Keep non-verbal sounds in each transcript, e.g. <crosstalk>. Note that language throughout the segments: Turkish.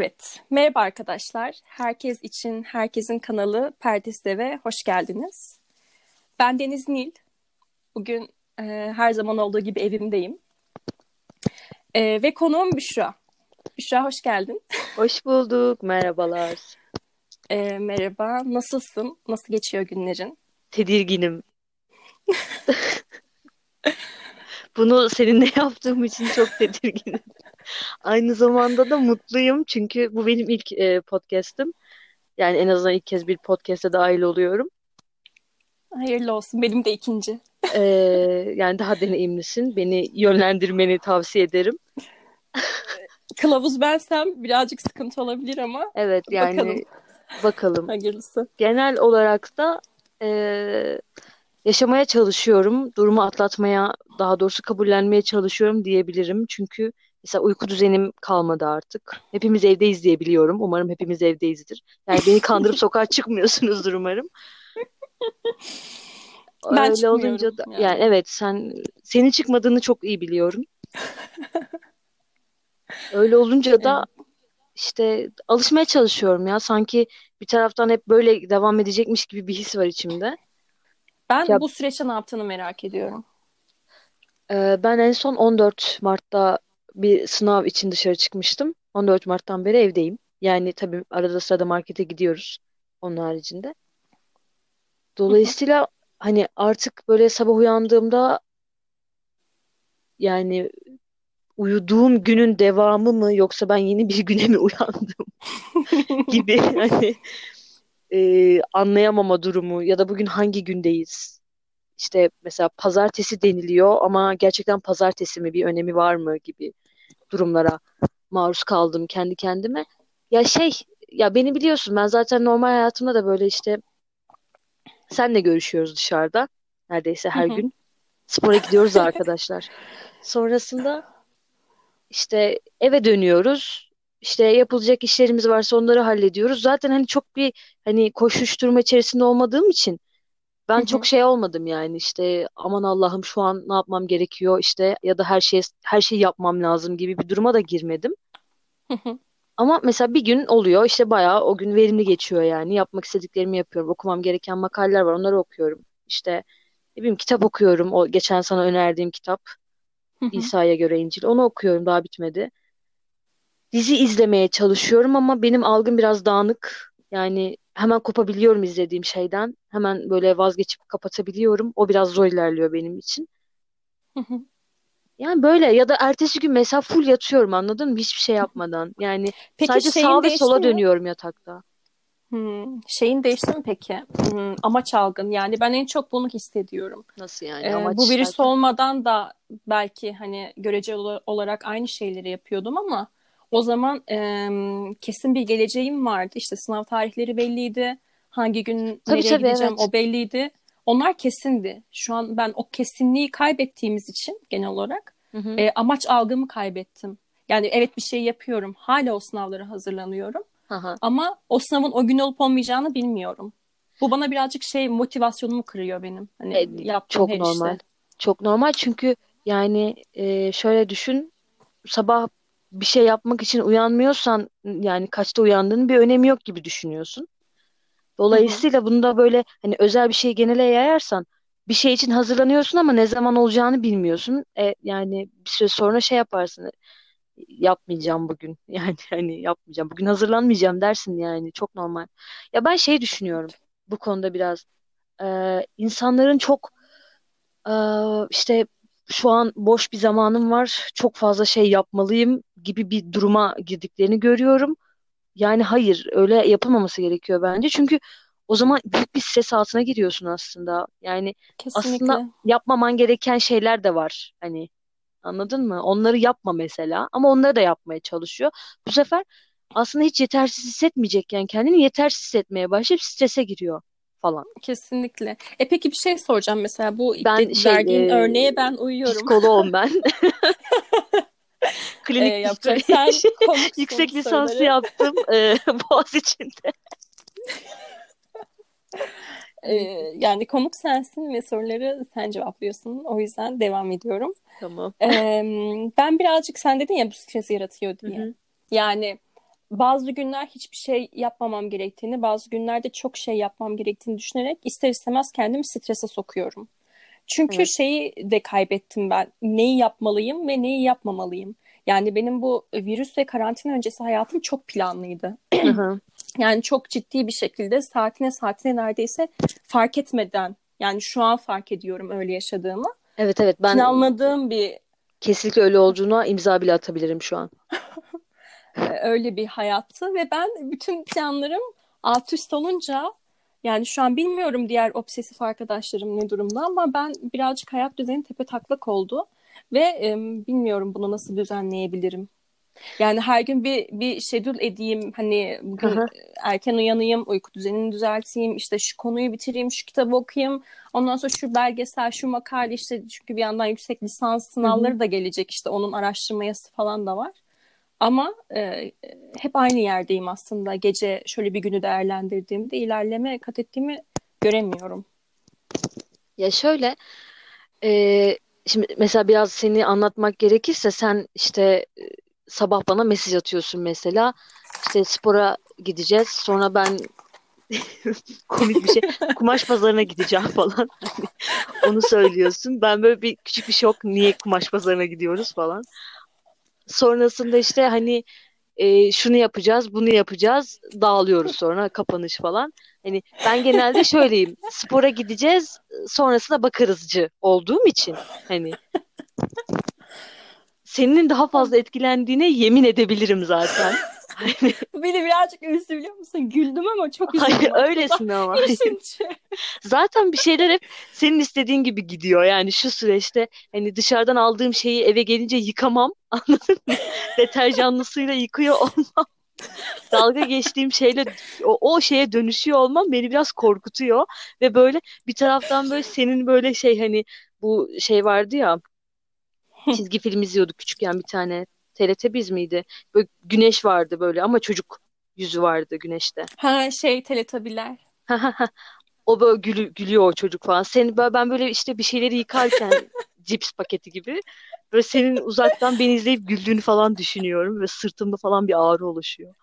Evet, merhaba arkadaşlar. Herkes için herkesin kanalı Perdes'e hoş geldiniz. Ben Deniz Nil. Bugün e, her zaman olduğu gibi evimdeyim. E, ve konuğum Büşra. Büşra hoş geldin. Hoş bulduk, merhabalar. E, merhaba, nasılsın? Nasıl geçiyor günlerin? Tedirginim. <laughs> Bunu seninle yaptığım için çok tedirginim. Aynı zamanda da mutluyum çünkü bu benim ilk e, podcast'im. Yani en azından ilk kez bir podcast'e dahil oluyorum. Hayırlı olsun. Benim de ikinci. Ee, yani daha deneyimlisin. Beni yönlendirmeni tavsiye ederim. Kılavuz bensem birazcık sıkıntı olabilir ama Evet yani bakalım. bakalım. Hayırlısı. Genel olarak da e, yaşamaya çalışıyorum. Durumu atlatmaya, daha doğrusu kabullenmeye çalışıyorum diyebilirim. Çünkü mesela uyku düzenim kalmadı artık. Hepimiz evdeyiz diye biliyorum. Umarım hepimiz evdeyizdir. Yani beni kandırıp <laughs> sokağa çıkmıyorsunuzdur umarım. Ben Öyle olunca da yani. yani evet sen senin çıkmadığını çok iyi biliyorum. Öyle olunca da işte alışmaya çalışıyorum ya. Sanki bir taraftan hep böyle devam edecekmiş gibi bir his var içimde. Ben Ya bu süreçte ne yaptığını merak ediyorum. Ee, Ben en son 14 Mart'ta bir sınav için dışarı çıkmıştım. 14 Mart'tan beri evdeyim. Yani tabii arada sırada markete gidiyoruz onun haricinde. Dolayısıyla hani artık böyle sabah uyandığımda yani uyuduğum günün devamı mı yoksa ben yeni bir güne mi uyandım <laughs> gibi hani e, anlayamama durumu ya da bugün hangi gündeyiz? İşte mesela pazartesi deniliyor ama gerçekten pazartesi mi bir önemi var mı gibi durumlara maruz kaldım kendi kendime. Ya şey ya beni biliyorsun ben zaten normal hayatımda da böyle işte senle görüşüyoruz dışarıda neredeyse her hı. gün. Spora gidiyoruz arkadaşlar. Sonrasında işte eve dönüyoruz. İşte yapılacak işlerimiz varsa onları hallediyoruz. Zaten hani çok bir hani koşuşturma içerisinde olmadığım için Ben çok şey olmadım yani işte aman Allah'ım şu an ne yapmam gerekiyor işte ya da her şey her şeyi yapmam lazım gibi bir duruma da girmedim. Ama mesela bir gün oluyor işte bayağı o gün verimli geçiyor yani yapmak istediklerimi yapıyorum. Okumam gereken makaleler var onları okuyorum. İşte ne bileyim kitap okuyorum. O geçen sana önerdiğim kitap. İsa'ya göre İncil. Onu okuyorum daha bitmedi. Dizi izlemeye çalışıyorum ama benim algım biraz dağınık. Yani hemen kopabiliyorum izlediğim şeyden. Hemen böyle vazgeçip kapatabiliyorum. O biraz zor ilerliyor benim için. Yani böyle ya da ertesi gün mesela full yatıyorum anladın mı? Hiçbir şey yapmadan. Yani Peki sadece sağa ve sola mi? dönüyorum yatakta. Hmm, şeyin değişti mi peki? Hmm, amaç algın. Yani ben en çok bunu hissediyorum. Nasıl yani Ee, amaç bu virüs derken? olmadan da belki hani göreceli ola- olarak aynı şeyleri yapıyordum ama o zaman em, kesin bir geleceğim vardı. İşte sınav tarihleri belliydi. Hangi gün Tabii nereye tabii gideceğim evet. o belliydi. Onlar kesindi. Şu an ben o kesinliği kaybettiğimiz için genel olarak Hı hı. e, amaç algımı kaybettim. Yani evet bir şey yapıyorum. Hala o sınavlara hazırlanıyorum. Aha. Ama o sınavın o gün olup olmayacağını bilmiyorum. Bu bana birazcık şey motivasyonumu kırıyor benim. Hani E, yaptığım çok her normal. işte. Çok normal çünkü yani e, şöyle düşün sabah bir şey yapmak için uyanmıyorsan yani kaçta uyandığının bir önemi yok gibi düşünüyorsun. Dolayısıyla bunu da böyle hani özel bir şey genele yayarsan bir şey için hazırlanıyorsun ama ne zaman olacağını bilmiyorsun. E, yani bir süre sonra şey yaparsın. Yapmayacağım bugün. <laughs> Yani hani yapmayacağım. Bugün hazırlanmayacağım dersin yani. Çok normal. Ya ben şey düşünüyorum bu konuda biraz. Ee, insanların çok ee, işte şu an boş bir zamanım var. Çok fazla şey yapmalıyım gibi bir duruma girdiklerini görüyorum. Yani hayır, öyle yapılmaması gerekiyor bence. Çünkü o zaman büyük bir stres altına giriyorsun aslında. Yani aslında Kesinlikle. yapmaman gereken şeyler de var. Hani anladın mı? Onları yapma mesela. Ama onları da yapmaya çalışıyor. Bu sefer aslında hiç yetersiz hissetmeyecekken kendini yetersiz hissetmeye başlayıp strese giriyor falan. Kesinlikle. E peki bir şey soracağım mesela bu Ben de- şey verdiğin e, örneğe ben uyuyorum. psikoloğum ben. <laughs> E, Klinik yapacak. Sen <laughs> konuksun Yüksek lisansı yaptım e, <laughs> Boğaziçi'nde. E, yani konuk sensin ve soruları sen cevaplıyorsun. O yüzden devam ediyorum. Tamam. E, ben birazcık sen dedin ya bu stresi yaratıyor Hı diye. hı. Yani bazı günler hiçbir şey yapmamam gerektiğini, bazı günlerde çok şey yapmam gerektiğini düşünerek ister istemez kendimi strese sokuyorum. Çünkü Evet. şeyi de kaybettim ben. Neyi yapmalıyım ve neyi yapmamalıyım. Yani benim bu virüs ve karantina öncesi hayatım çok planlıydı. <clears throat> Yani çok ciddi bir şekilde saatine saatine neredeyse fark etmeden yani şu an fark ediyorum öyle yaşadığımı. Evet evet ben Planladığım bir kesinlikle öyle olduğuna imza bile atabilirim şu an. <laughs> e, öyle bir hayattı ve ben bütün planlarım alt üst olunca yani şu an bilmiyorum diğer obsesif arkadaşlarım ne durumda ama ben birazcık hayat düzeni tepe taklak oldu ve e, bilmiyorum bunu nasıl düzenleyebilirim. Yani her gün bir bir schedule edeyim hani bugün hı. erken uyanayım, uyku düzenini düzelteyim, işte şu konuyu bitireyim, şu kitabı okuyayım. Ondan sonra şu belgesel, şu makale işte çünkü bir yandan yüksek lisans sınavları da gelecek işte onun araştırması falan da var. Ama e, hep aynı yerdeyim aslında. Gece şöyle bir günü değerlendirdiğimde ilerleme kat ettiğimi göremiyorum. Ya şöyle e, şimdi mesela biraz seni anlatmak gerekirse sen işte e, sabah bana mesaj atıyorsun mesela işte spora gideceğiz sonra ben <laughs> komik bir şey kumaş pazarına gideceğim falan <laughs> Hani onu söylüyorsun ben böyle bir küçük bir şok niye kumaş pazarına gidiyoruz falan sonrasında işte hani e, şunu yapacağız bunu yapacağız dağılıyoruz sonra kapanış falan hani ben genelde şöyleyim spora gideceğiz sonrasına bakarızcı olduğum için hani senin daha fazla etkilendiğine yemin edebilirim zaten. Hani, Bu <laughs> beni birazcık üzdü biliyor musun? Güldüm ama çok üzüldüm hayır aslında. öylesin ama. <laughs> Zaten bir şeyler hep senin istediğin gibi gidiyor. Yani şu süreçte hani dışarıdan aldığım şeyi eve gelince yıkamam. <laughs> Anladın mı? Deterjanlı suyla yıkıyor olmam. Dalga geçtiğim şeyle o, o şeye dönüşüyor olmam beni biraz korkutuyor. Ve böyle bir taraftan böyle senin böyle şey hani bu şey vardı ya çizgi film izliyorduk küçükken bir tane. TRT Biz miydi? Böyle güneş vardı böyle ama çocuk yüzü vardı güneşte. Ha şey teletabiler. O böyle gülü, gülüyor o çocuk falan. Seni böyle ben böyle işte bir şeyleri yıkarken <laughs> cips paketi gibi böyle senin uzaktan beni izleyip güldüğünü falan düşünüyorum ve sırtımda falan bir ağrı oluşuyor.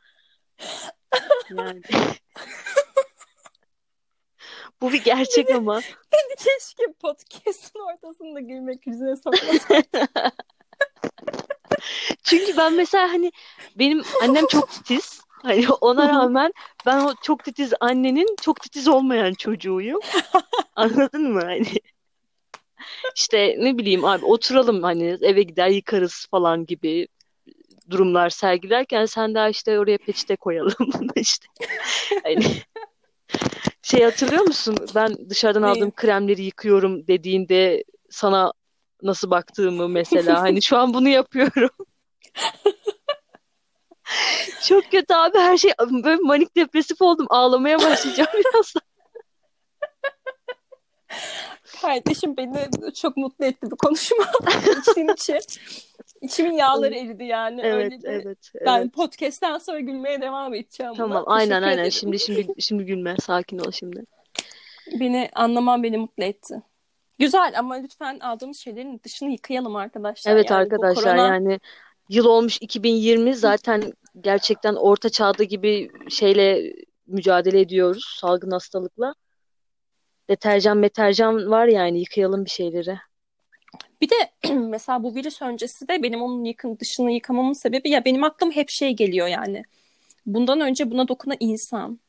Yani bu bir gerçek ama. <laughs> Keşke podcast'ın ortasında gülme krizine sokmasam. <laughs> Çünkü ben mesela hani benim annem çok titiz. Hani ona rağmen ben o çok titiz annenin çok titiz olmayan çocuğuyum. Anladın mı? Hani işte ne bileyim abi oturalım hani eve gider yıkarız falan gibi durumlar sergilerken sen daha işte oraya peçete koyalım <laughs> işte. Hani şey hatırlıyor musun? Ben dışarıdan Neyi? aldığım kremleri yıkıyorum dediğinde sana nasıl baktığımı mesela hani şu an bunu yapıyorum. <laughs> Çok kötü abi her şey böyle manik depresif oldum ağlamaya başlayacağım <laughs> birazdan. Kardeşim beni çok mutlu etti bu konuşma. <laughs> İçim içi. İçimin yağları eridi yani. Evet Öyle de. evet Ben evet. podcast'ten sonra gülmeye devam edeceğim buna. Tamam aynen Teşekkür aynen ederim. şimdi şimdi şimdi gülme sakin ol şimdi. Beni anlaman beni mutlu etti. Güzel ama lütfen aldığımız şeylerin dışını yıkayalım arkadaşlar. Evet Yani arkadaşlar korona yani yıl olmuş 2020 zaten gerçekten orta çağda gibi şeyle mücadele ediyoruz salgın hastalıkla. Deterjan meterjan var yani yıkayalım bir şeyleri. Bir de <clears throat> mesela bu virüs öncesi de benim onun yıkın dışını yıkamamın sebebi ya benim aklıma hep şey geliyor yani. Bundan önce buna dokunan insan,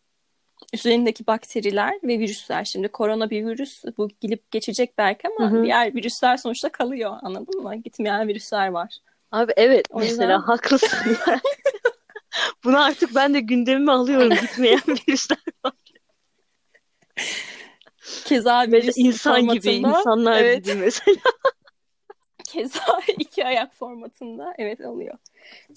üzerindeki bakteriler ve virüsler. Şimdi korona bir virüs, bu gelip geçecek belki ama hı. diğer virüsler sonuçta kalıyor. Anladın mı? Gitmeyen virüsler var. Abi evet O mesela yüzden haklısın. <laughs> Bunu artık ben de gündemime alıyorum gitmeyen <laughs> virüsler. keza Mesela virüs insan gibi, insanlar evet gibi mesela. Keza <laughs> iki ayak formatında evet oluyor.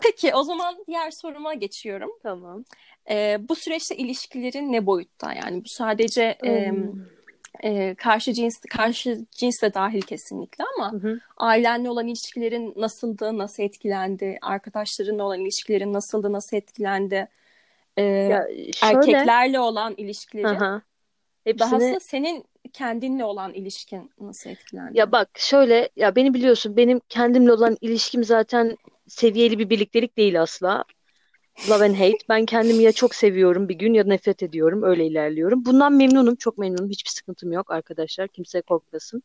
Peki o zaman diğer soruma geçiyorum. Tamam. Ee, bu süreçte ilişkilerin ne boyutta? Yani bu sadece e, Hmm. e, karşı cins karşı cins de dahil kesinlikle ama Hı hı. ailenle olan ilişkilerin nasıldı, nasıl etkilendi? Arkadaşlarınla olan ilişkilerin nasıldı, nasıl etkilendi? Ee, Ya şöyle, erkeklerle olan ilişkilerin, aha, hepsini dahası senin kendinle olan ilişkin nasıl etkilendi? ya bak şöyle ya beni biliyorsun benim kendimle olan ilişkim zaten seviyeli bir birliktelik değil asla. Love and hate. Ben kendimi ya çok seviyorum bir gün ya nefret ediyorum. Öyle ilerliyorum. Bundan memnunum. Çok memnunum. Hiçbir sıkıntım yok arkadaşlar. Kimse korkmasın.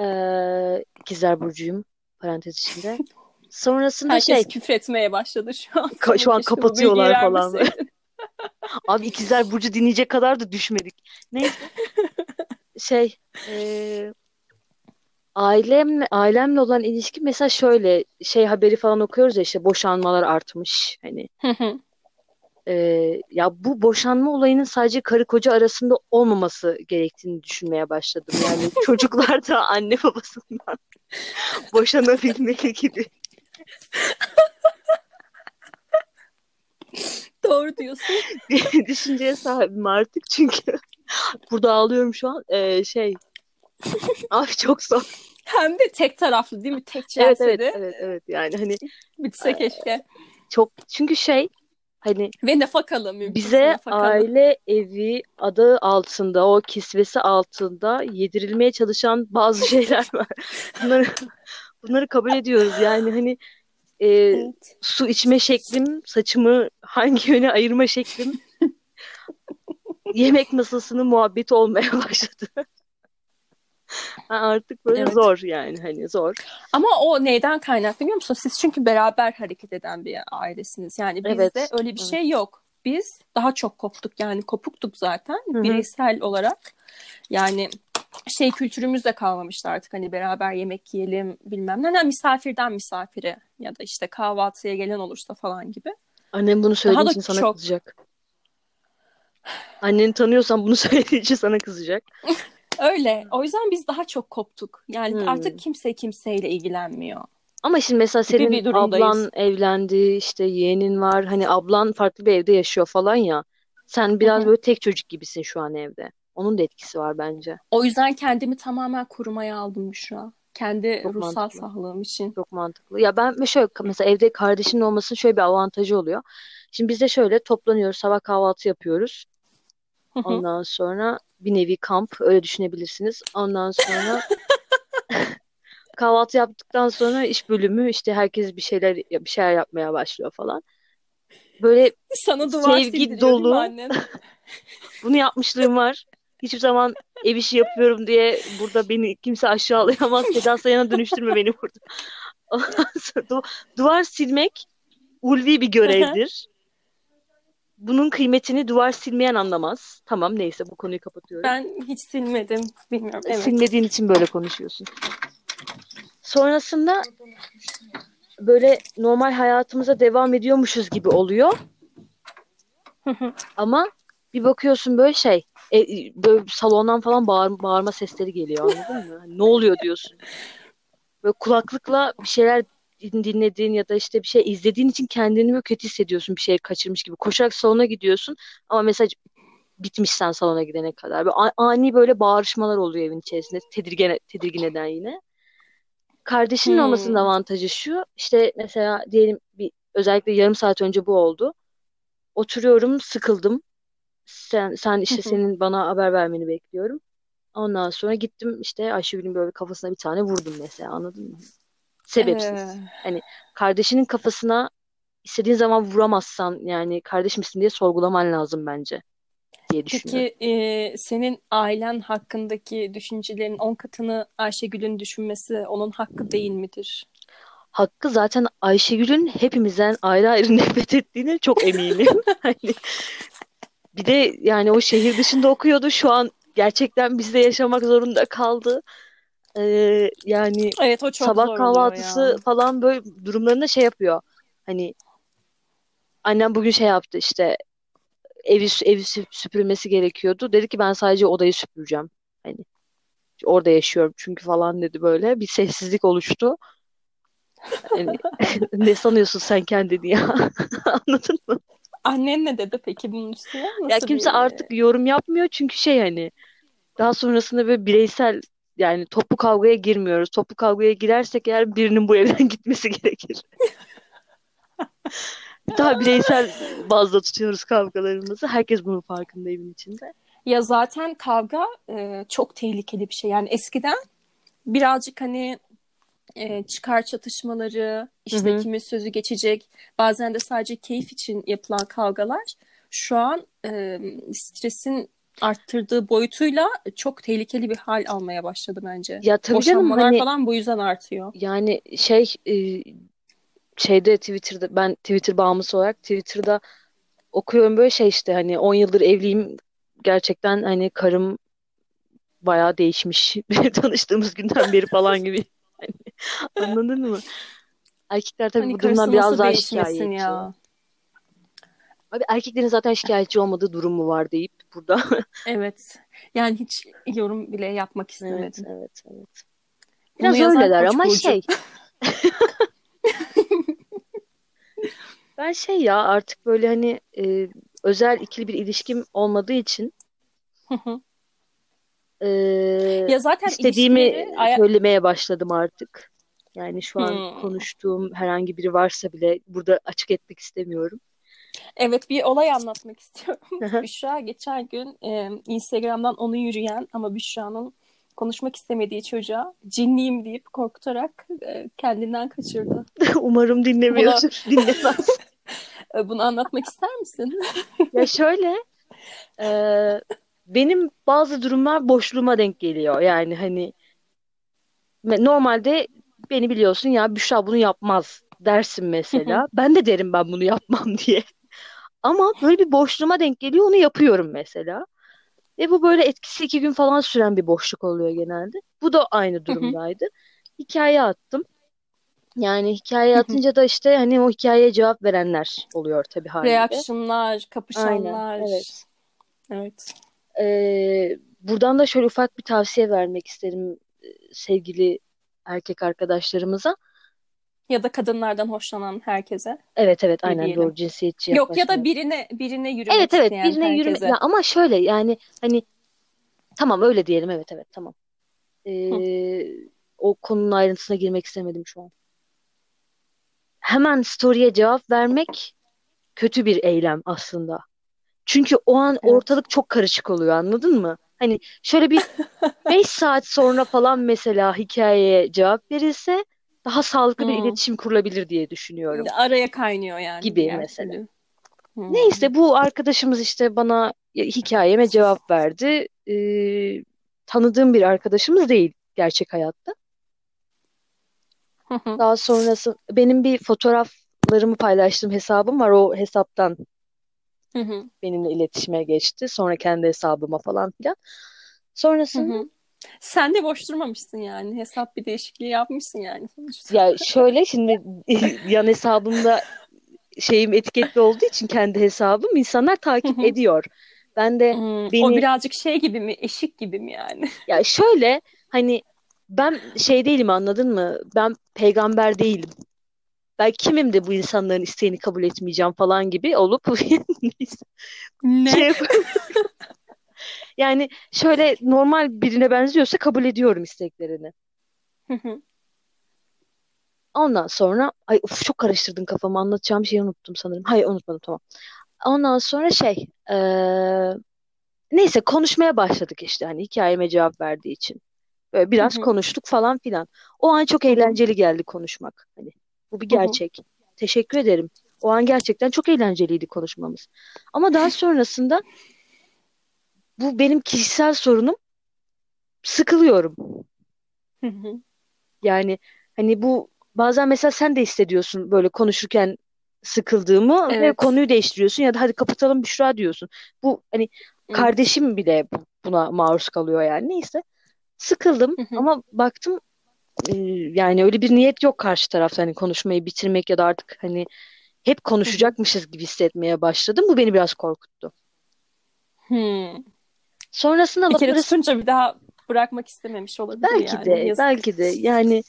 Ee, ikizler Burcu'yum. Parantez içinde. Sonrasında Herkes şey. küfretmeye başladı şu an. Ka- şu an kapatıyorlar falan. <laughs> Abi ikizler Burcu dinleyecek kadar da düşmedik. Neyse. <laughs> Şey. ee, ailemle, ailemle olan ilişki mesela şöyle şey haberi falan okuyoruz ya işte boşanmalar artmış. Hani. Ee, ya bu boşanma olayının sadece karı koca arasında olmaması gerektiğini düşünmeye başladım. Yani <laughs> çocuklar da anne babasından <laughs> boşanabilmeli gibi. <laughs> Doğru diyorsun. <laughs> düşünceye sahibim artık çünkü burada ağlıyorum şu an. Ee, şey abi çok zor. Hem de tek taraflı değil mi? Tek Evet evet celsede evet evet yani hani bitse keşke. çok çünkü şey hani Ve nafakalı mümkünse bize nafakalı. aile evi adı altında o kisvesi altında yedirilmeye çalışan bazı <laughs> şeyler var. Bunları bunları kabul ediyoruz. Yani hani e, Evet. su içme şeklim, saçımı hangi yöne ayırma şeklim <laughs> yemek masasının muhabbeti olmaya <laughs> başladı. Artık böyle Evet. zor yani hani zor. Ama o neyden kaynaklı biliyor musun? Siz çünkü beraber hareket eden bir ailesiniz. Yani bizde Evet, öyle bir evet. şey yok. Biz daha çok koptuk yani kopuktuk zaten Hı hı. bireysel olarak. Yani şey kültürümüz de kalmamıştı artık hani beraber yemek yiyelim bilmem ne. Yani misafirden misafire ya da işte kahvaltıya gelen olursa falan gibi. Annem bunu söylediği Daha için sana çok. kızacak. Anneni tanıyorsan bunu <laughs> söylediği için sana kızacak. Öyle. O yüzden biz daha çok koptuk. Yani Hmm. artık kimse kimseyle ilgilenmiyor. Ama şimdi mesela senin bir ablan evlendi, işte yeğenin var. Hani ablan farklı bir evde yaşıyor falan ya. Sen biraz hı. böyle tek çocuk gibisin şu an evde. Onun da etkisi var bence. O yüzden kendimi tamamen korumaya aldım Büşra. Kendi Çok ruhsal mantıklı. sağlığım için. Çok mantıklı. Ya ben şöyle mesela evde kardeşinin olmasının şöyle bir avantajı oluyor. Şimdi biz de şöyle toplanıyoruz, sabah kahvaltı yapıyoruz. Ondan sonra bir nevi kamp öyle düşünebilirsiniz. Ondan sonra <laughs> kahvaltı yaptıktan sonra iş bölümü işte herkes bir şeyler bir şeyler yapmaya başlıyor falan. Böyle Sana duvar sevgi dolu annen? <laughs> bunu yapmışlığım var. Hiçbir zaman ev işi yapıyorum diye burada beni kimse aşağılayamaz. Seda Sayan'a dönüştürme beni burada. <laughs> Du- duvar silmek ulvi bir görevdir. Bunun kıymetini duvar silmeyen anlamaz. Tamam neyse bu konuyu kapatıyorum. Ben hiç silmedim. Bilmiyorum. Evet. Silmediğin için böyle konuşuyorsun. Sonrasında böyle normal hayatımıza devam ediyormuşuz gibi oluyor. Ama bir bakıyorsun böyle şey e, böyle salondan falan bağır, bağırma sesleri geliyor anladın mı? Hani ne oluyor diyorsun. Böyle kulaklıkla bir şeyler din- dinlediğin ya da işte bir şey izlediğin için kendini böyle kötü hissediyorsun bir şey kaçırmış gibi. Koşarak salona gidiyorsun ama mesaj bitmiş sen salona gidene kadar. Böyle ani böyle bağırışmalar oluyor evin içerisinde tedirgin, tedirgin eden yine. Kardeşinin Hmm. olmasının avantajı şu işte mesela diyelim bir özellikle yarım saat önce bu oldu. Oturuyorum sıkıldım. Sen, sen işte senin bana haber vermeni bekliyorum. Ondan sonra gittim işte Ayşegül'ün böyle kafasına bir tane vurdum mesela anladın mı? Sebepsiz. Ee, Hani kardeşinin kafasına istediğin zaman vuramazsan yani kardeş misin diye sorgulaman lazım bence diye düşünüyorum. peki e, senin ailen hakkındaki düşüncelerin on katını Ayşegül'ün düşünmesi onun hakkı değil midir? Hakkı zaten Ayşegül'ün hepimizden ayrı ayrı <laughs> nefret ettiğine çok eminim. <laughs> Hani bir de yani o şehir dışında okuyordu. Şu an gerçekten bizde yaşamak zorunda kaldı. Ee, yani Evet o çok sabah kahvaltısı ya. falan böyle durumlarında şey yapıyor. Hani annem bugün şey yaptı işte evi evi sü- süpürmesi gerekiyordu. Dedi ki ben sadece odayı süpüreceğim. Hani orada yaşıyorum çünkü falan dedi böyle. Bir sessizlik oluştu. Hani, <laughs> ne sanıyorsun sen kendini ya? <laughs> Anladın mı? Annen ne dedi peki bunun üstüne? Ya Nasıl kimse bir artık yorum yapmıyor çünkü şey hani daha sonrasında böyle bireysel yani toplu kavgaya girmiyoruz. Toplu kavgaya girersek eğer birinin bu evden <laughs> gitmesi gerekir. Daha bireysel bazda tutuyoruz kavgalarımızı. Herkes bunun farkında evin içinde. Ya zaten kavga e, çok tehlikeli bir şey. Yani eskiden birazcık hani e, çıkar çatışmaları, Hı işte hı. kimin sözü geçecek, bazen de sadece keyif için yapılan kavgalar şu an e, stresin arttırdığı boyutuyla çok tehlikeli bir hal almaya başladı bence. Ya tabii canım Boşanmalar hani falan bu yüzden artıyor. yani şey e, şeyde Twitter'da ben Twitter bağımlısı olarak Twitter'da okuyorum böyle şey işte hani 10 yıldır evliyim gerçekten hani karım bayağı değişmiş <laughs> tanıştığımız günden beri falan gibi. <laughs> Anladın mı? Erkekler tabii Hani bu durumdan biraz daha şikayetçi. ya? Abi erkeklerin zaten şikayetçi olmadığı durumu var deyip burada. <laughs> Evet. Yani hiç yorum bile yapmak Evet, istemedim. evet, evet. Bunu Biraz yazan öyleler ama Burcu. şey <laughs> ben şey ya artık böyle hani e, özel ikili bir ilişkim olmadığı için. E, Ya zaten istediğimi ilişkileri söylemeye başladım artık. Yani şu an Hmm. konuştuğum herhangi biri varsa bile burada açık etmek istemiyorum. Evet bir olay anlatmak <laughs> istiyorum. Büşra geçen gün e, Instagram'dan onu yürüyen ama Büşra'nın konuşmak istemediği çocuğa cinliyim deyip korkutarak e, kendinden kaçırdı. <laughs> Umarım Bunu dinlemiyordur, <laughs> dinlemez. e, bunu anlatmak ister misin? Ya şöyle, e, benim bazı durumlar boşluğuma denk geliyor. Yani hani normalde beni biliyorsun ya Büşra bunu yapmaz dersin mesela. <laughs> Ben de derim ben bunu yapmam <laughs> diye. Ama böyle bir boşluğuma denk geliyor onu yapıyorum mesela. Ve bu böyle etkisi iki gün falan süren bir boşluk oluyor genelde. Bu da aynı durumdaydı. Hikaye attım. Yani hikaye atınca da işte hani o hikayeye cevap verenler oluyor tabii haliyle. Reaksiyonlar, Aynen, kapışanlar. evet. Evet. Ee, buradan da şöyle ufak bir tavsiye vermek isterim e, sevgili erkek arkadaşlarımıza. Ya da kadınlardan hoşlanan herkese Evet evet aynen diyelim? doğru cinsiyetçi Yok ya da birine birine yürümek Evet evet birine yürüme herkese. ya ama şöyle yani hani tamam öyle diyelim evet evet tamam. Hı. Ee, o konunun ayrıntısına girmek istemedim şu an. Hemen story'e cevap vermek kötü bir eylem aslında. Çünkü o an Evet. ortalık çok karışık oluyor anladın mı? Hani şöyle bir <laughs> 5 saat sonra falan mesela hikayeye cevap verilse daha sağlıklı bir Hmm. iletişim kurulabilir diye düşünüyorum. Araya kaynıyor yani Gibi diğer mesela. Hmm. Neyse bu arkadaşımız işte bana hikayeme cevap verdi. Ee, tanıdığım bir arkadaşımız değil gerçek hayatta. Daha sonrası benim bir fotoğraflarımı paylaştığım hesabım var. O hesaptan Hı hı. benimle iletişime geçti. Sonra kendi hesabıma falan filan. Hı Sonrasında hı. Sen de boş durmamışsın yani. Hesap bir değişikliği yapmışsın yani sonuçta. ya şöyle şimdi <laughs> yan hesabımda şeyim etiketli olduğu için kendi hesabım insanlar Hı takip hı. ediyor. Ben de Hmm, O beni birazcık şey gibi mi? Eşik gibi mi yani? <laughs> ya şöyle hani ben şey değilim anladın mı? Ben peygamber değilim. Ben kimim de bu insanların isteğini kabul etmeyeceğim falan gibi olup <laughs> Ne? şey <laughs> yani şöyle normal birine benziyorsa kabul ediyorum isteklerini. Ondan sonra ay uf, çok karıştırdın kafamı anlatacağım şeyi unuttum sanırım. Hayır unutmadım tamam. Ondan sonra şey eee, neyse konuşmaya başladık işte hani hikayeme cevap verdiği için. Böyle biraz konuştuk falan filan. O an çok eğlenceli geldi konuşmak. Hani bu bir Hı hı. gerçek. Teşekkür ederim. O an gerçekten çok eğlenceliydi konuşmamız. Ama daha sonrasında bu benim kişisel sorunum sıkılıyorum. Hı hı. Yani hani bu bazen mesela sen de hissediyorsun böyle konuşurken sıkıldığımı ve Evet. konuyu değiştiriyorsun ya da hadi kapatalım Büşra diyorsun. Bu hani Evet. kardeşim bile bu- buna maruz kalıyor yani. Neyse sıkıldım Hı hı. ama baktım e, yani öyle bir niyet yok karşı tarafta hani konuşmayı bitirmek ya da artık hani hep konuşacakmışız gibi hissetmeye başladım. Bu beni biraz korkuttu. Hmm. Sonrasında Bir kere tutunca bir daha bırakmak istememiş olabilir belki yani. de Yazık. belki de yani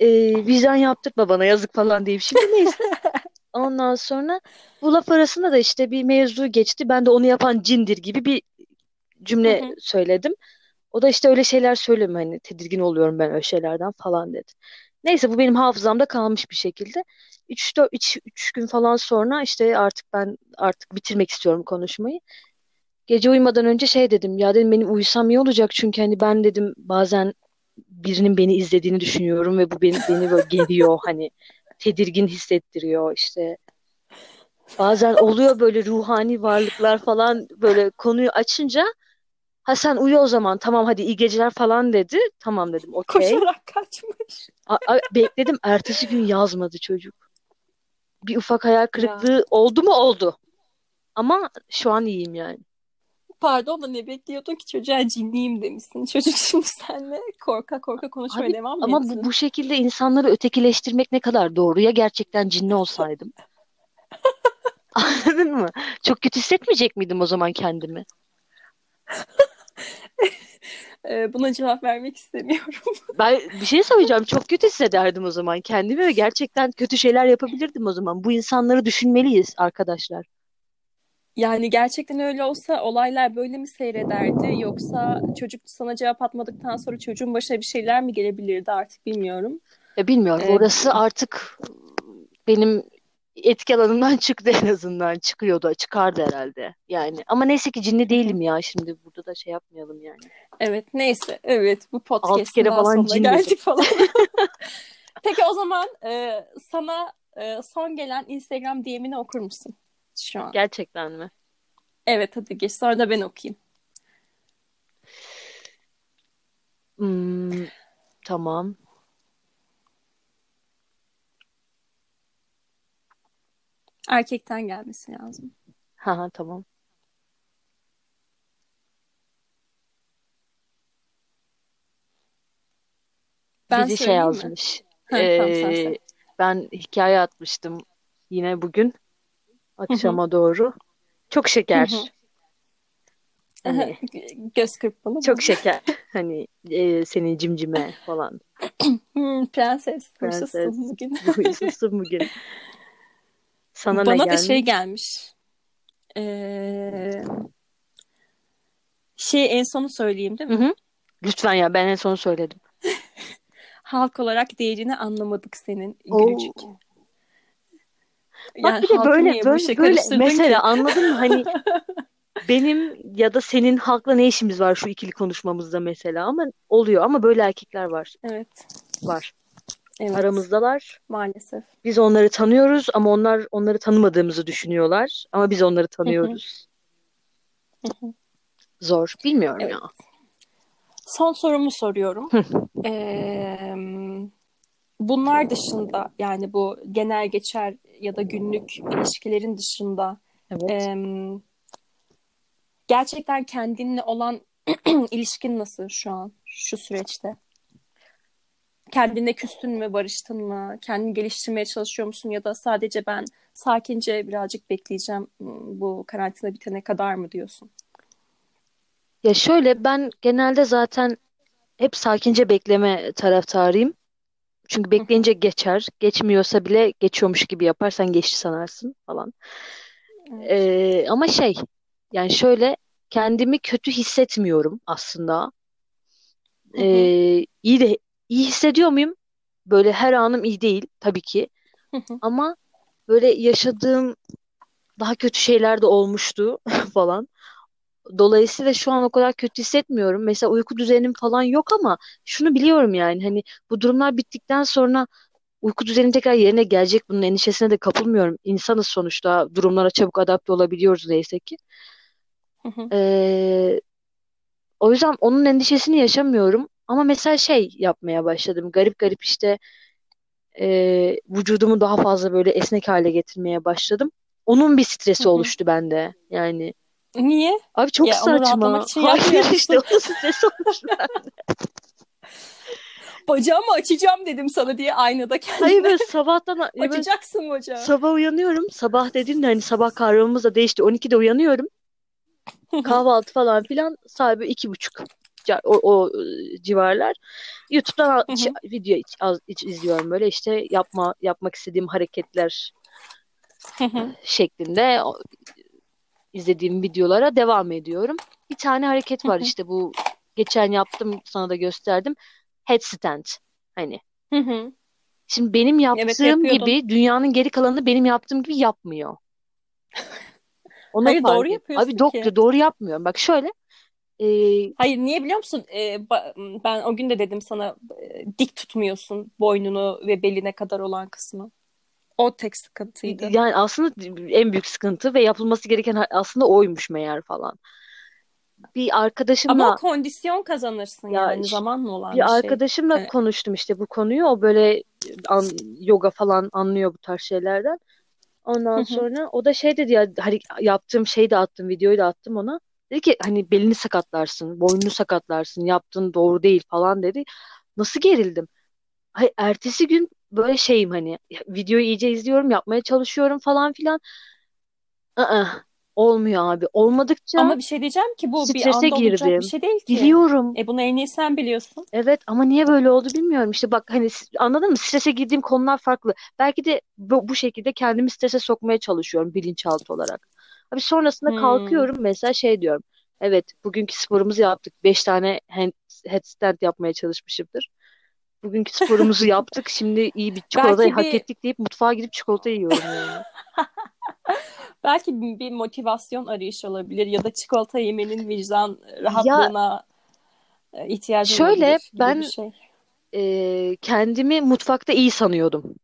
e, vicdan yaptırtma bana yazık falan deyip şimdi neyse. <laughs> Ondan sonra bu laf arasında da işte bir mevzu geçti. Ben de onu yapan cindir gibi bir Hı cümle hı. söyledim. O da işte öyle şeyler söyleme hani tedirgin oluyorum ben öyle şeylerden falan dedi. Neyse bu benim hafızamda kalmış bir şekilde. 3-4 3 gün falan sonra işte artık ben artık bitirmek istiyorum konuşmayı. Gece uyumadan önce şey dedim ya dedim benim uyusam iyi olacak çünkü hani ben dedim bazen birinin beni izlediğini düşünüyorum ve bu beni, beni böyle geriyor hani tedirgin hissettiriyor işte. Bazen oluyor böyle ruhani varlıklar falan böyle konuyu açınca ha sen uyu o zaman tamam hadi iyi geceler falan dedi. Tamam dedim okey. Koşarak kaçmış. A- a- bekledim ertesi gün yazmadı çocuk. Bir ufak hayal kırıklığı oldu mu oldu. Ama şu an iyiyim yani. Pardon da ne bekliyordun ki çocuğa cinliyim demişsin. Çocuk şimdi seninle korka korka konuşmaya Abi, devam mı ama bu, bu şekilde insanları ötekileştirmek ne kadar doğru ya gerçekten cinli <laughs> olsaydım. Anladın mı? Çok kötü hissetmeyecek miydim o zaman kendimi? <laughs> Ee, buna cevap vermek istemiyorum. <laughs> Ben bir şey söyleyeceğim. Çok kötü hissederdim o zaman kendimi ve gerçekten kötü şeyler yapabilirdim o zaman. Bu insanları düşünmeliyiz arkadaşlar. Yani gerçekten öyle olsa olaylar böyle mi seyrederdi yoksa çocuk sana cevap atmadıktan sonra çocuğun başına bir şeyler mi gelebilirdi artık bilmiyorum. Ya bilmiyorum. Ee, Orası artık benim etki alanımdan çıktı en azından. Çıkıyordu, çıkardı herhalde. Yani ama neyse ki cinli değilim ya. Şimdi burada da şey yapmayalım yani. Evet neyse evet bu kere daha falan sonuna geldik falan. <laughs> <laughs> Peki o zaman e, sana e, son gelen Instagram DM'ini okur musun şu an? Gerçekten mi? Evet hadi geç sonra da ben okuyayım. Hmm, tamam. Erkekten gelmesi lazım. Ha ha tamam. Ben Biri şey yazmış. Ha, tamam Ee, söyle. ben hikaye atmıştım yine bugün akşama doğru. Çok şeker. Hani Göz kırpmalı mı? çok şeker. Hani e, senin cimcime falan. Hmm, prenses, Prenses. huysuzsun bugün. Huysuzsun bugün. <laughs> Sana ne Bana da şey gelmiş? gelmiş. Ee, şey en sonu söyleyeyim değil Hı mi? hı. Lütfen ya ben en son söyledim. <laughs> Halk olarak değerini anlamadık senin Oo. gülücük. Bak Yani bir de böyle böyle böyle mesela ki? anladın mı? Hani <laughs> benim ya da senin halkla ne işimiz var şu ikili konuşmamızda mesela ama oluyor ama böyle erkekler var. Evet, Var. Evet Aramızdalar. maalesef. Biz onları tanıyoruz ama onlar onları tanımadığımızı düşünüyorlar. Ama biz onları tanıyoruz. Zor. Bilmiyorum Evet. ya. Son sorumu soruyorum. Ee, bunlar dışında yani bu genel geçer ya da günlük ilişkilerin dışında Evet. em, gerçekten kendinle olan <clears throat> ilişkin nasıl şu an, şu süreçte? Kendine küstün mü, barıştın mı? Kendini geliştirmeye çalışıyor musun? Ya da sadece ben sakince birazcık bekleyeceğim bu karantina bitene kadar mı diyorsun? Ya şöyle ben genelde zaten hep sakince bekleme taraftarıyım. Çünkü bekleyince geçer. Geçmiyorsa bile geçiyormuş gibi yaparsan geçti sanarsın falan. evet. Ee, ama şey yani şöyle kendimi kötü hissetmiyorum aslında. Ee, iyi de iyi hissediyor muyum? Böyle her anım iyi değil tabii ki. Ama böyle yaşadığım daha kötü şeyler de olmuştu <laughs> falan. Dolayısıyla şu an o kadar kötü hissetmiyorum. Mesela uyku düzenim falan yok ama şunu biliyorum yani hani bu durumlar bittikten sonra uyku düzenim tekrar yerine gelecek. Bunun endişesine de kapılmıyorum. İnsanız sonuçta durumlara çabuk adapte olabiliyoruz neyse ki. hı hı, Ee, o yüzden onun endişesini yaşamıyorum. Ama mesela şey yapmaya başladım. Garip garip işte e, vücudumu daha fazla böyle esnek hale getirmeye başladım. Onun bir stresi oluştu bende. Yani Niye? abi çok Ya saçma. için <laughs> Hayır işte onun stresi oluştu bende. Bacağımı açacağım dedim sana diye aynada Hayır kendine. böyle sabahtan Açacaksın bacağı. sabah uyanıyorum. Sabah dediğimde hani sabah kavramımız da değişti. 12'de uyanıyorum. Kahvaltı falan filan böyle iki buçuk o, o e, civarlar. YouTube'dan hı hı, video iç- az- iç- izliyorum böyle işte yapma yapmak istediğim hareketler hı hı, şeklinde izlediğim videolara devam ediyorum. Bir tane hareket hı var hı, işte bu geçen yaptım sana da gösterdim. Headstand hani. hı hı. Şimdi benim Evet yaptığım yapıyordun. gibi dünyanın geri kalanı benim yaptığım gibi yapmıyor. <laughs> Onu Hayır doğru. Abi yapıyorsun doğru, ki. doğru yapmıyorum. Bak şöyle e, Hayır niye biliyor musun? Ba- ben o gün de dedim sana e, dik tutmuyorsun boynunu ve beline kadar olan kısmı. O tek sıkıntıydı. yani aslında en büyük sıkıntı ve yapılması gereken aslında oymuş meğer falan. Bir Ama o arkadaşımla kondisyon kazanırsın ya yani zamanla olan bir bir şey. arkadaşımla Evet. konuştum işte bu konuyu. O böyle an- yoga falan anlıyor bu tarz şeylerden. Ondan sonra o da şey dedi ya hani yaptığım şeyi de attım, videoyu da attım ona. Dedi ki hani belini sakatlarsın, boynunu sakatlarsın, yaptığın doğru değil falan dedi. Nasıl gerildim? Hay, ertesi gün böyle şeyim hani videoyu iyice izliyorum, yapmaya çalışıyorum falan filan. Aa, olmuyor abi. Olmadıkça Ama bir şey diyeceğim ki bu bir anda olacak bir girdim. şey değil ki. Biliyorum. E bunu en iyi sen biliyorsun. Evet ama niye böyle oldu bilmiyorum. İşte bak hani anladın mı? Strese girdiğim konular farklı. Belki de bu, bu şekilde kendimi strese sokmaya çalışıyorum bilinçaltı olarak. Abi sonrasında Hmm. kalkıyorum mesela şey diyorum. Evet bugünkü sporumuzu yaptık. Beş tane hand, headstand yapmaya çalışmışımdır. Bugünkü sporumuzu <laughs> yaptık. Şimdi iyi bir çikolatayı Belki hak bir ettik deyip mutfağa gidip çikolata yiyorum yani. <laughs> belki bir motivasyon arayışı olabilir ya da çikolata yemenin vicdan Ya rahatlığına e, ihtiyacın şöyle olabilir bir ben şey. e, kendimi mutfakta iyi sanıyordum.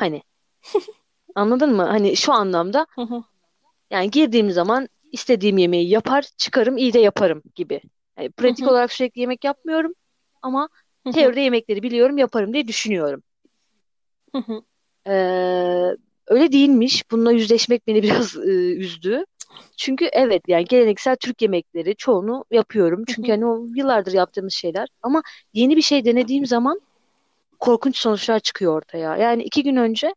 Hani <laughs> anladın mı? Hani şu anlamda Hı hı, Yani girdiğim zaman istediğim yemeği yapar, çıkarım, iyi de yaparım gibi. Yani pratik hı, olarak sürekli yemek yapmıyorum ama hı hı, teoride yemekleri biliyorum, yaparım diye düşünüyorum. Ee, öyle değilmiş. Bununla yüzleşmek beni <laughs> biraz e, üzdü. Çünkü evet yani geleneksel Türk yemekleri çoğunu yapıyorum. Çünkü hani o yıllardır yaptığımız şeyler. Ama yeni bir şey denediğim zaman korkunç sonuçlar çıkıyor ortaya. Yani iki gün önce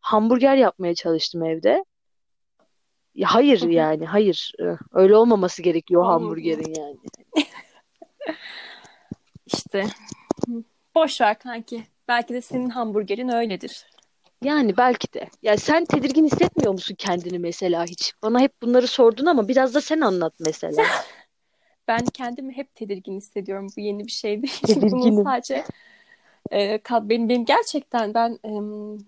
hamburger yapmaya çalıştım evde. Ya hayır yani hayır Ee, öyle olmaması gerekiyor hamburgerin yani. <laughs> İşte boş ver kanki. Belki de senin hamburgerin öyledir. Yani belki de. Ya sen tedirgin hissetmiyor musun kendini mesela hiç? Bana hep bunları sordun ama biraz da sen anlat mesela. <laughs> Ben kendimi hep tedirgin hissediyorum. Bu yeni bir şey değil. <laughs> Bunun Tedirginim. sadece e, benim, benim gerçekten ben em,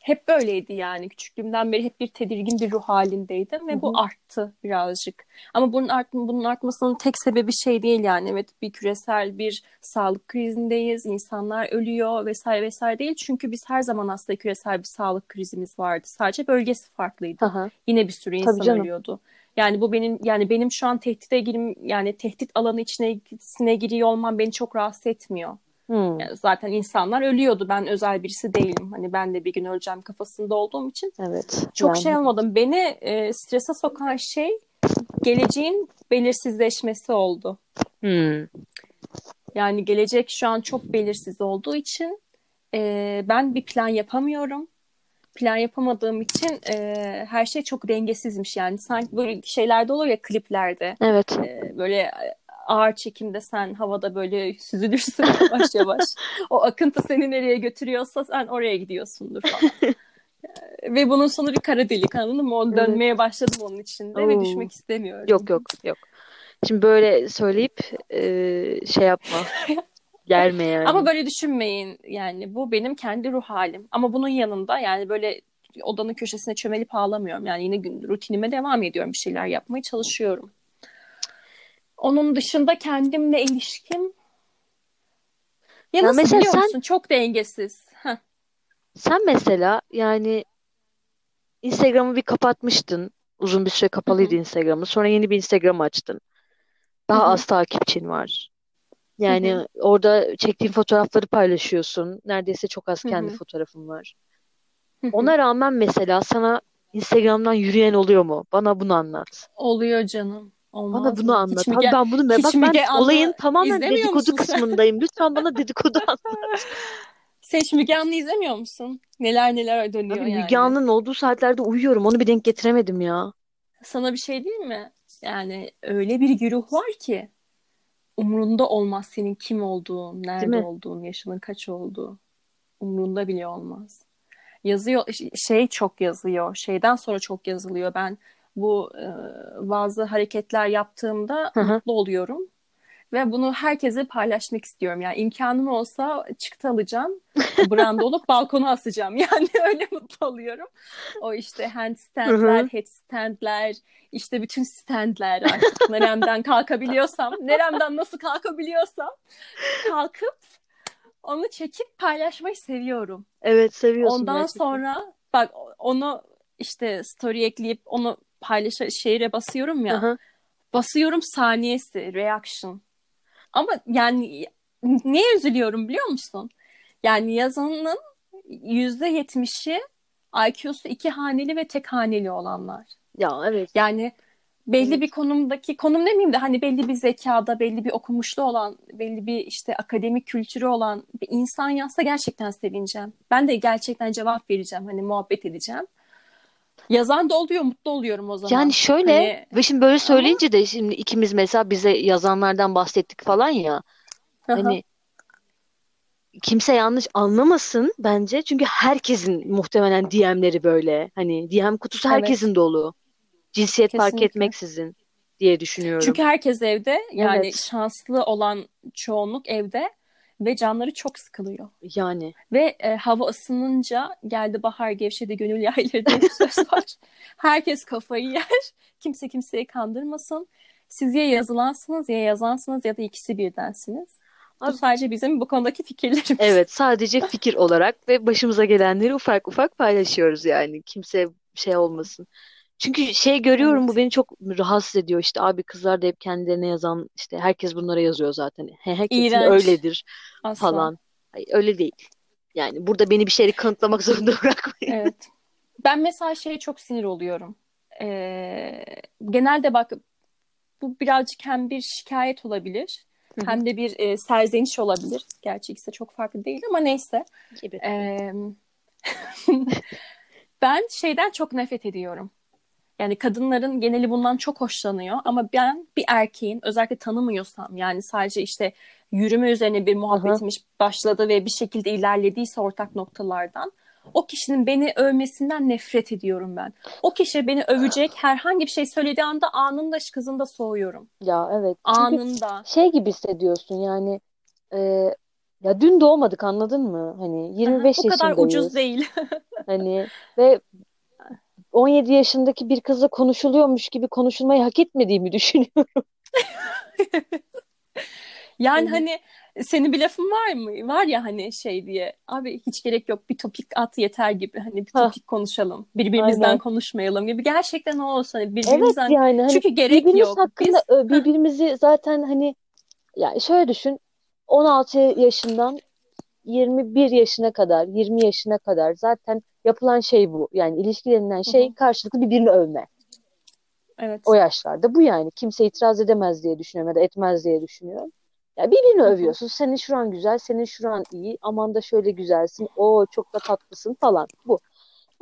hep böyleydi yani. Küçüklüğümden beri hep bir tedirgin bir ruh halindeydim ve hı. bu arttı birazcık. Ama bunun art, bunun artmasının tek sebebi şey değil yani. Evet bir küresel bir sağlık krizindeyiz. İnsanlar ölüyor vesaire vesaire değil. Çünkü biz her zaman aslında küresel bir sağlık krizimiz vardı. Sadece bölgesi farklıydı. Aha, Yine bir sürü tabii insan canım. ölüyordu. Yani bu benim yani benim şu an tehdide girim yani tehdit alanı içine giriyor olmam beni çok rahatsız etmiyor. Hmm, Yani zaten insanlar ölüyordu. Ben özel birisi değilim. Hani ben de bir gün öleceğim kafasında olduğum için evet çok şey yani. almadım. Beni e, strese sokan şey geleceğin belirsizleşmesi oldu. Hmm, Yani gelecek şu an çok belirsiz olduğu için e, ben bir plan yapamıyorum. Plan yapamadığım için e, her şey çok dengesizmiş yani. Sanki böyle şeylerde olur ya kliplerde. evet. E, böyle ağır çekimde sen havada böyle süzülürsün yavaş yavaş. O akıntı seni nereye götürüyorsa sen oraya gidiyorsundur falan. <laughs> Ve bunun sonu bir kara delik anladın mı? O Evet. dönmeye başladım onun içinde ve Oo. düşmek istemiyorum. Yok yok yok. Şimdi böyle söyleyip e, şey yapma. <laughs> Gelme yani. Ama böyle düşünmeyin yani bu benim kendi ruh halim. Ama bunun yanında yani böyle odanın köşesine çömelip ağlamıyorum. Yani yine gün rutinime devam ediyorum bir şeyler yapmaya çalışıyorum. Onun dışında kendimle ilişkim ya Ya nasıl mesela biliyor sen musun? Çok dengesiz. Heh. sen mesela yani Instagram'ı bir kapatmıştın. Uzun bir süre kapalıydı hı. Instagram'ı. Sonra yeni bir Instagram açtın. Daha hı. az takipçin var. Yani hı. orada çektiğin fotoğrafları paylaşıyorsun. Neredeyse çok az kendi hı. fotoğrafın var. Hı hı. Ona rağmen mesela sana Instagram'dan yürüyen oluyor mu? Bana bunu anlat. Oluyor canım. Bana Olmaz bunu mı? anlat. Hiç Abi Müge, ben bunu hiç bak ben Müge olayın tamamen dedikodu kısmındayım. Lütfen bana dedikodu <laughs> anlat. Sen hiç Müge Anlı izlemiyor musun? Neler neler dönüyor Abi Müge yani. Anlı'nın olduğu saatlerde uyuyorum. Onu bir denk getiremedim ya. Sana bir şey diyeyim mi? Yani öyle bir güruh var ki umrunda olmaz senin kim olduğun, Değil nerede olduğun, yaşının kaç olduğu. Umrunda bile olmaz. Yazıyor, şey çok yazıyor. Şeyden sonra çok yazılıyor. Ben bu e, bazı hareketler yaptığımda Hı hı. mutlu oluyorum. ve bunu herkese paylaşmak istiyorum. Yani imkanım olsa çıktı alacağım, <laughs> branda olup balkona asacağım. <laughs> Yani öyle mutlu oluyorum. O işte handstandler, headstandler, işte bütün standler artık neremden kalkabiliyorsam, neremden nasıl kalkabiliyorsam kalkıp onu çekip paylaşmayı seviyorum. Evet seviyorsun Ondan gerçekten. sonra bak onu işte story ekleyip onu paylaş şehre basıyorum ya. Aha. Basıyorum saniyesi reaction. Ama yani neye üzülüyorum biliyor musun? Yani yazanın yüzde yetmişi IQ'su iki haneli ve tek haneli olanlar. Ya evet. Yani belli Evet. bir konumdaki konum demeyeyim de hani belli bir zekada, belli bir okumuşlu olan, belli bir işte akademik kültürü olan bir insan yazsa gerçekten sevineceğim. Ben de gerçekten cevap vereceğim. Hani muhabbet edeceğim. Yazan da oluyor, mutlu oluyorum o zaman. Yani şöyle Hani ve şimdi böyle söyleyince de şimdi ikimiz mesela bize yazanlardan bahsettik falan ya. Hani kimse yanlış anlamasın bence. Çünkü herkesin muhtemelen DM'leri böyle. Hani DM kutusu Evet. herkesin dolu. Cinsiyet fark Kesinlikle. etmeksizin diye düşünüyorum. Çünkü herkes evde yani Evet. şanslı olan çoğunluk evde ve canları çok sıkılıyor. Yani Ve e, hava ısınınca geldi bahar gevşedi gönül yayları diye bir söz var. <laughs> Herkes kafayı yer. Kimse kimseyi kandırmasın. Siz ya yazılansınız ya yazansınız ya da ikisi birdensiniz. Bu Abi- sadece bizim bu konudaki fikirlerimiz. evet sadece <laughs> fikir olarak ve başımıza gelenleri ufak ufak paylaşıyoruz yani. Kimse şey olmasın. Çünkü şey görüyorum Evet. bu beni çok rahatsız ediyor işte abi kızlar da hep kendilerine yazan işte herkes bunlara yazıyor zaten. He, herkesin İğrenç. öyledir Asla. falan. Hayır, öyle değil. Yani burada beni bir şeyleri kanıtlamak <laughs> zorunda bırakmayın. Evet. Ben mesela şeye çok sinir oluyorum. Ee, genelde bak bu birazcık hem bir şikayet olabilir Hı hı. hem de bir e, serzeniş olabilir. Gerçi ikisi de çok farklı değil ama neyse. Gibi. Ee, <laughs> ben şeyden çok nefret ediyorum. Yani kadınların geneli bundan çok hoşlanıyor ama ben bir erkeğin özellikle tanımıyorsam yani sadece işte yürüme üzerine bir muhabbetimiz başladı ve bir şekilde ilerlediyse ortak noktalardan o kişinin beni övmesinden nefret ediyorum ben. O kişi beni övecek herhangi bir şey söylediği anda anında kızında soğuyorum. Ya evet. Çünkü Anında. şey gibi hissediyorsun yani e, ya dün doğmadık anladın mı? Hani 25 o kadar ucuz yaşındayız. değil. <laughs> Hani ve 17 yaşındaki bir kızla konuşuluyormuş gibi konuşulmayı hak etmediğimi <laughs> düşünüyorum. <laughs> Yani Hı. hani senin bir lafın var mı? Var ya hani şey diye. Abi hiç gerek yok bir topik at yeter gibi. Hani bir topik konuşalım. Birbirimizden Aynen. konuşmayalım gibi. Gerçekten o olsa hani Evet birbirimizden yani hani çünkü gerek birbirimiz yok. hakkında Biz birbirimizi zaten hani yani şöyle düşün 16 yaşından 21 yaşına kadar 20 yaşına kadar zaten yapılan şey bu. Yani ilişki denilen şey hı. karşılıklı birbirini övme. evet. O yaşlarda bu yani. Kimse itiraz edemez diye düşünüyorum ya da etmez diye düşünüyorum. Ya birbirini Hı hı. övüyorsun. Senin şuran güzel, senin şuran iyi. Aman da şöyle güzelsin. O çok da tatlısın falan. Bu.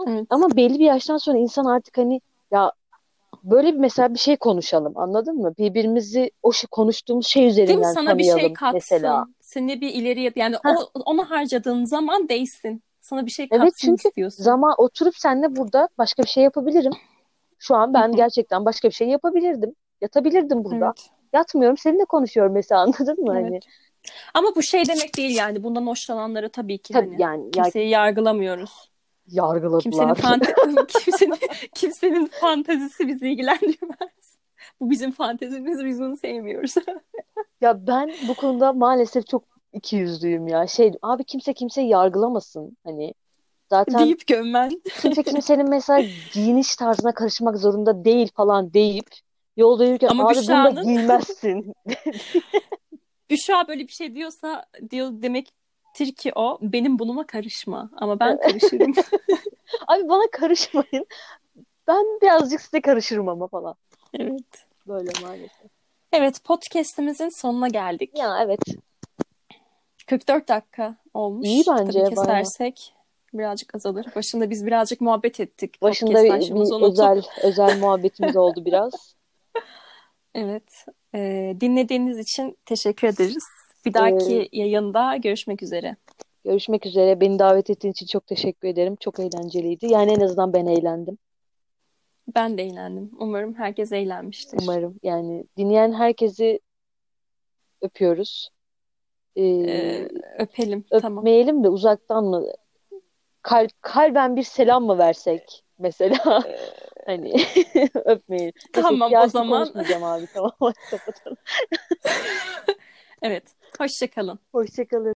Evet. Ama belli bir yaştan sonra insan artık hani ya böyle bir mesela bir şey konuşalım. Anladın mı? Birbirimizi o şey, konuştuğumuz şey Değil mi? üzerinden Sana bir şey tanıyalım mesela. katsın. Seni bir ileriye yani Heh. o onu harcadığın zaman değsin. Sana bir şey Evet katsın çünkü istiyorsun. zaman oturup seninle burada başka bir şey yapabilirim. Şu an ben gerçekten başka bir şey yapabilirdim. Yatabilirdim burada. Evet. Yatmıyorum. Seninle konuşuyorum mesela <laughs> anladın mı? Hani Evet. Ama bu şey demek değil yani. Bundan hoşlananları tabii ki tabii hani yani ya kimseyi yargılamıyoruz. Kimsenin yargıladılar. fante <laughs> <laughs> kimsenin kimsenin fantezisi bizi ilgilendirmez. Bu bizim fantezimiz, biz bunu sevmiyoruz. Ya ben bu konuda maalesef çok ikiyüzlüyüm ya. Şey abi kimse kimseyi yargılamasın. Hani zaten Deyip gömmen. kimse kimsenin mesela giyiniş tarzına karışmak zorunda değil falan deyip yolda yürürken Ama abi bunu da Büşra'nın <laughs> giymezsin. <laughs> Büşra böyle bir şey diyorsa diyor demektir ki o benim bunuma karışma. Ama ben karışırım. <laughs> Abi bana karışmayın. Ben birazcık size karışırım ama falan. Evet. Böyle maalesef. Evet, podcast'imizin sonuna geldik. Ya evet. 44 dakika olmuş. İyi bence Tabii bayağı. kesersek birazcık azalır. Başında biz birazcık muhabbet ettik. Başında bir, bir unutup. özel özel muhabbetimiz <laughs> oldu biraz. Evet. Ee, dinlediğiniz için teşekkür ederiz. Bir Ee, dahaki yayında görüşmek üzere. görüşmek üzere. Beni davet ettiğin için çok teşekkür ederim. Çok eğlenceliydi. Yani en azından ben eğlendim. Ben de eğlendim. Umarım herkes eğlenmiştir. Umarım yani dinleyen herkesi öpüyoruz. Ee, Ee, öpelim. Tamam. öpmeyelim de uzaktan mı? Kal kalben bir selam mı versek mesela? <laughs> Hani <laughs> öpmeyelim. Neyse, Tamam o siyasi zaman. konuşmayacağım abi. Tamam. <laughs> Evet. Hoşça kalın. Hoşça kalın.